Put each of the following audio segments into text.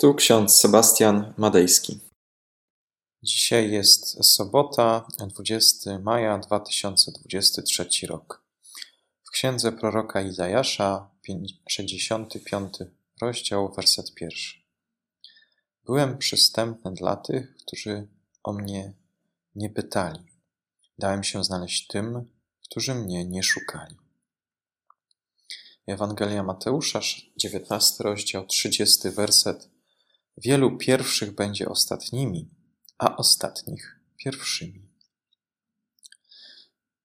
Tu ksiądz Sebastian Madejski. Dzisiaj jest sobota, 20 maja 2023 rok. W księdze proroka Izajasza, 65 rozdział, werset pierwszy. Byłem przystępny dla tych, którzy o mnie nie pytali. Dałem się znaleźć tym, którzy mnie nie szukali. Ewangelia Mateusza, 19 rozdział, 30 werset. Wielu pierwszych będzie ostatnimi, a ostatnich pierwszymi.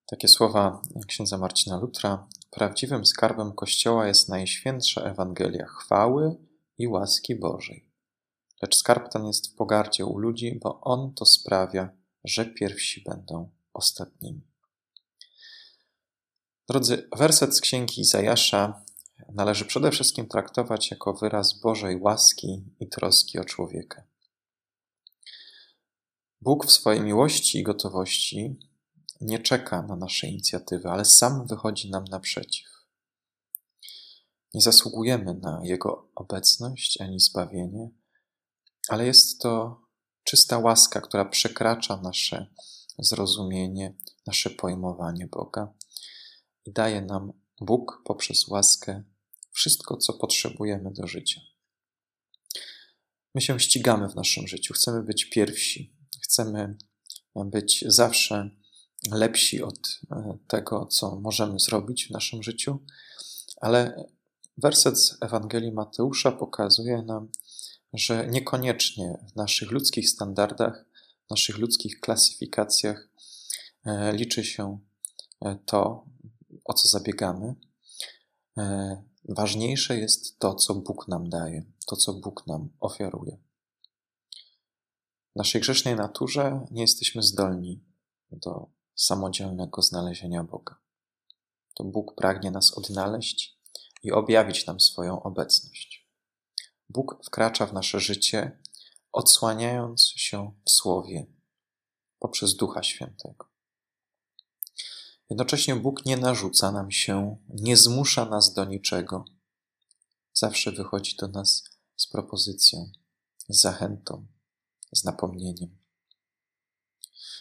Takie słowa księdza Marcina Lutra. Prawdziwym skarbem Kościoła jest najświętsza Ewangelia chwały i łaski Bożej. Lecz skarb ten jest w pogardzie u ludzi, bo on to sprawia, że pierwsi będą ostatnimi. Drodzy, werset z księgi Izajasza należy przede wszystkim traktować jako wyraz Bożej łaski i troski o człowieka. Bóg w swojej miłości i gotowości nie czeka na nasze inicjatywy, ale sam wychodzi nam naprzeciw. Nie zasługujemy na Jego obecność ani zbawienie, ale jest to czysta łaska, która przekracza nasze zrozumienie, nasze pojmowanie Boga i daje nam Bóg poprzez łaskę wszystko, co potrzebujemy do życia. My się ścigamy w naszym życiu, chcemy być pierwsi, chcemy być zawsze lepsi od e, tego, co możemy zrobić w naszym życiu, ale werset z Ewangelii Mateusza pokazuje nam, że niekoniecznie w naszych ludzkich standardach, w naszych ludzkich klasyfikacjach e, liczy się e, to, o co zabiegamy. Ważniejsze jest to, co Bóg nam daje, to, co Bóg nam ofiaruje. W naszej grzesznej naturze nie jesteśmy zdolni do samodzielnego znalezienia Boga. To Bóg pragnie nas odnaleźć i objawić nam swoją obecność. Bóg wkracza w nasze życie, odsłaniając się w Słowie poprzez Ducha Świętego. Jednocześnie Bóg nie narzuca nam się, nie zmusza nas do niczego. Zawsze wychodzi do nas z propozycją, z zachętą, z napomnieniem.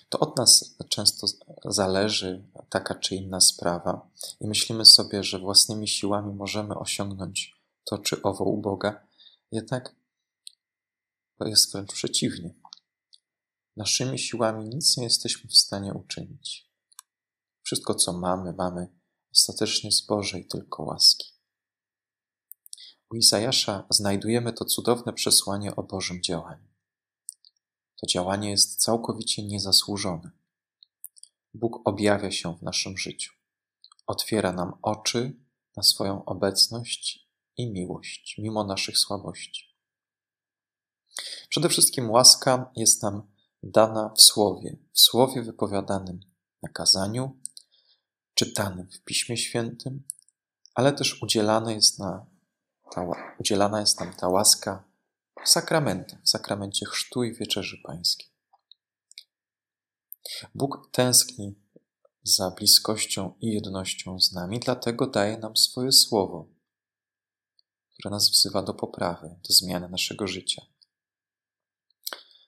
To od nas często zależy taka czy inna sprawa, i myślimy sobie, że własnymi siłami możemy osiągnąć to czy owo u Boga, jednak to jest wręcz przeciwnie. Naszymi siłami nic nie jesteśmy w stanie uczynić. Wszystko, co mamy, mamy ostatecznie z Bożej tylko łaski. U Izajasza znajdujemy to cudowne przesłanie o Bożym działaniu. To działanie jest całkowicie niezasłużone. Bóg objawia się w naszym życiu. Otwiera nam oczy na swoją obecność i miłość, mimo naszych słabości. Przede wszystkim łaska jest nam dana w słowie, w słowie wypowiadanym na kazaniu, czytanym w Piśmie Świętym, ale też udzielana jest, na, ta, udzielana jest nam ta łaska w sakramencie, w sakramencie chrztu i wieczerzy pańskiej. Bóg tęskni za bliskością i jednością z nami, dlatego daje nam swoje słowo, które nas wzywa do poprawy, do zmiany naszego życia.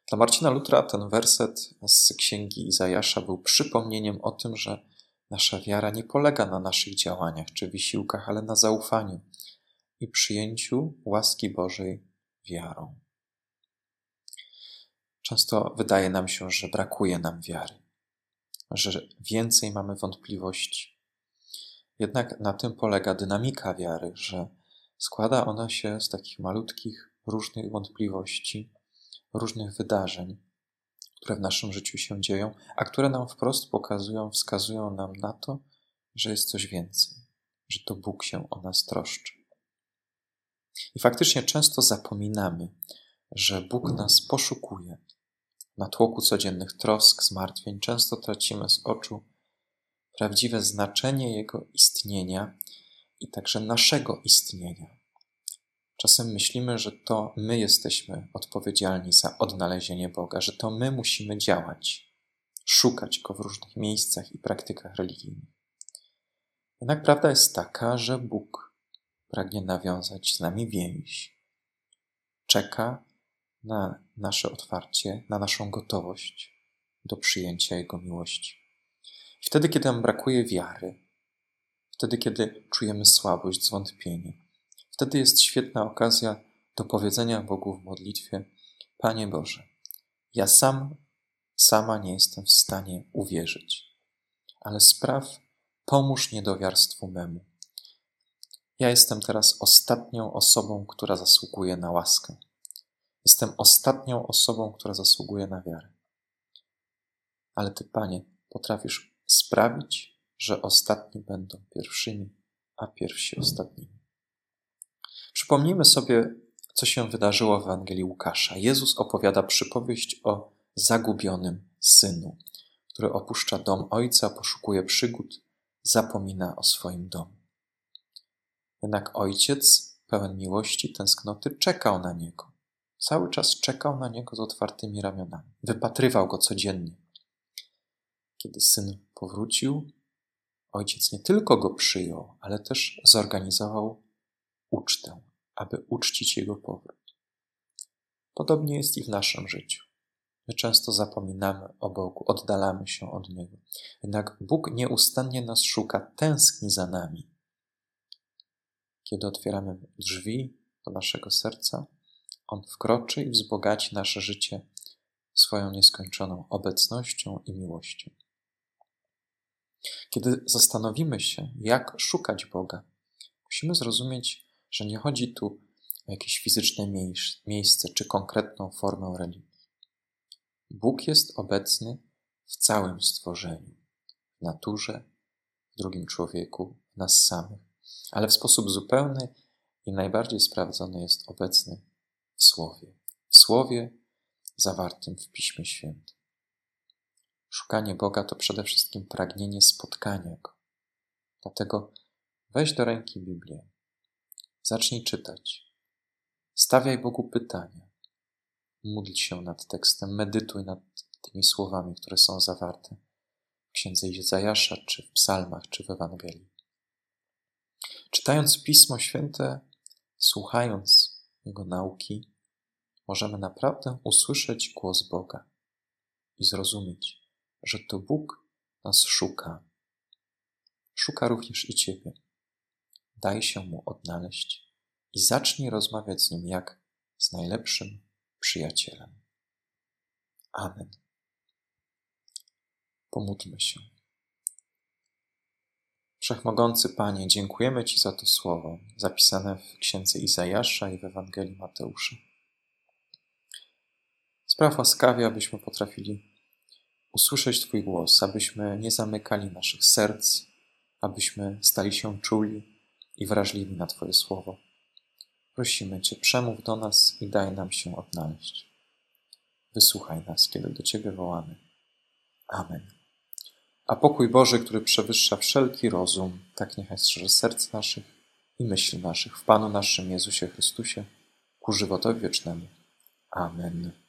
Dla Marcina Lutra ten werset z księgi Izajasza był przypomnieniem o tym, że Nasza wiara nie polega na naszych działaniach czy wysiłkach, ale na zaufaniu i przyjęciu łaski Bożej wiarą. Często wydaje nam się, że brakuje nam wiary, że więcej mamy wątpliwości. Jednak na tym polega dynamika wiary, że składa ona się z takich malutkich, różnych wątpliwości, różnych wydarzeń, które w naszym życiu się dzieją, a które nam wprost pokazują, wskazują nam na to, że jest coś więcej, że to Bóg się o nas troszczy. I faktycznie często zapominamy, że Bóg nas poszukuje. Na tłoku codziennych trosk, zmartwień często tracimy z oczu prawdziwe znaczenie Jego istnienia i także naszego istnienia. Czasem myślimy, że to my jesteśmy odpowiedzialni za odnalezienie Boga, że to my musimy działać, szukać Go w różnych miejscach i praktykach religijnych. Jednak prawda jest taka, że Bóg pragnie nawiązać z nami więź. czeka na nasze otwarcie, na naszą gotowość do przyjęcia Jego miłości. Wtedy, kiedy nam brakuje wiary, wtedy, kiedy czujemy słabość, zwątpienie, wtedy jest świetna okazja do powiedzenia Bogu w modlitwie: Panie Boże, ja sam, sama nie jestem w stanie uwierzyć, ale spraw, pomóż niedowiarstwu memu. Ja jestem teraz ostatnią osobą, która zasługuje na łaskę. Jestem ostatnią osobą, która zasługuje na wiarę. Ale Ty, Panie, potrafisz sprawić, że ostatni będą pierwszymi, a pierwsi ostatnimi. Przypomnijmy sobie, co się wydarzyło w Ewangelii Łukasza. Jezus opowiada przypowieść o zagubionym synu, który opuszcza dom ojca, poszukuje przygód, zapomina o swoim domu. Jednak ojciec, pełen miłości, tęsknoty, czekał na niego. Cały czas czekał na niego z otwartymi ramionami. Wypatrywał go codziennie. Kiedy syn powrócił, ojciec nie tylko go przyjął, ale też zorganizował ucztę, aby uczcić jego powrót. Podobnie jest i w naszym życiu. My często zapominamy o Bogu, oddalamy się od Niego. Jednak Bóg nieustannie nas szuka, tęskni za nami. Kiedy otwieramy drzwi do naszego serca, On wkroczy i wzbogaci nasze życie swoją nieskończoną obecnością i miłością. Kiedy zastanowimy się, jak szukać Boga, musimy zrozumieć, że nie chodzi tu o jakieś fizyczne miejsce czy konkretną formę religii. Bóg jest obecny w całym stworzeniu, w naturze, w drugim człowieku, w nas samych, ale w sposób zupełny i najbardziej sprawdzony jest obecny w Słowie. W Słowie zawartym w Piśmie Świętym. Szukanie Boga to przede wszystkim pragnienie spotkania Go. Dlatego weź do ręki Biblię, zacznij czytać, stawiaj Bogu pytania, módl się nad tekstem, medytuj nad tymi słowami, które są zawarte w księdze Izajasza, czy w psalmach, czy w Ewangelii. Czytając Pismo Święte, słuchając Jego nauki, możemy naprawdę usłyszeć głos Boga i zrozumieć, że to Bóg nas szuka. Szuka również i Ciebie. Daj się Mu odnaleźć i zacznij rozmawiać z Nim jak z najlepszym przyjacielem. Amen. Pomódlmy się. Wszechmogący Panie, dziękujemy Ci za to słowo zapisane w księdze Izajasza i w Ewangelii Mateusza. Spraw łaskawie, abyśmy potrafili usłyszeć Twój głos, abyśmy nie zamykali naszych serc, abyśmy stali się czuli i wrażliwi na Twoje słowo. Prosimy Cię, przemów do nas i daj nam się odnaleźć. Wysłuchaj nas, kiedy do Ciebie wołamy. Amen. A pokój Boży, który przewyższa wszelki rozum, tak niechaj strzeże serc naszych i myśli naszych w Panu naszym Jezusie Chrystusie, ku żywotowi wiecznemu. Amen.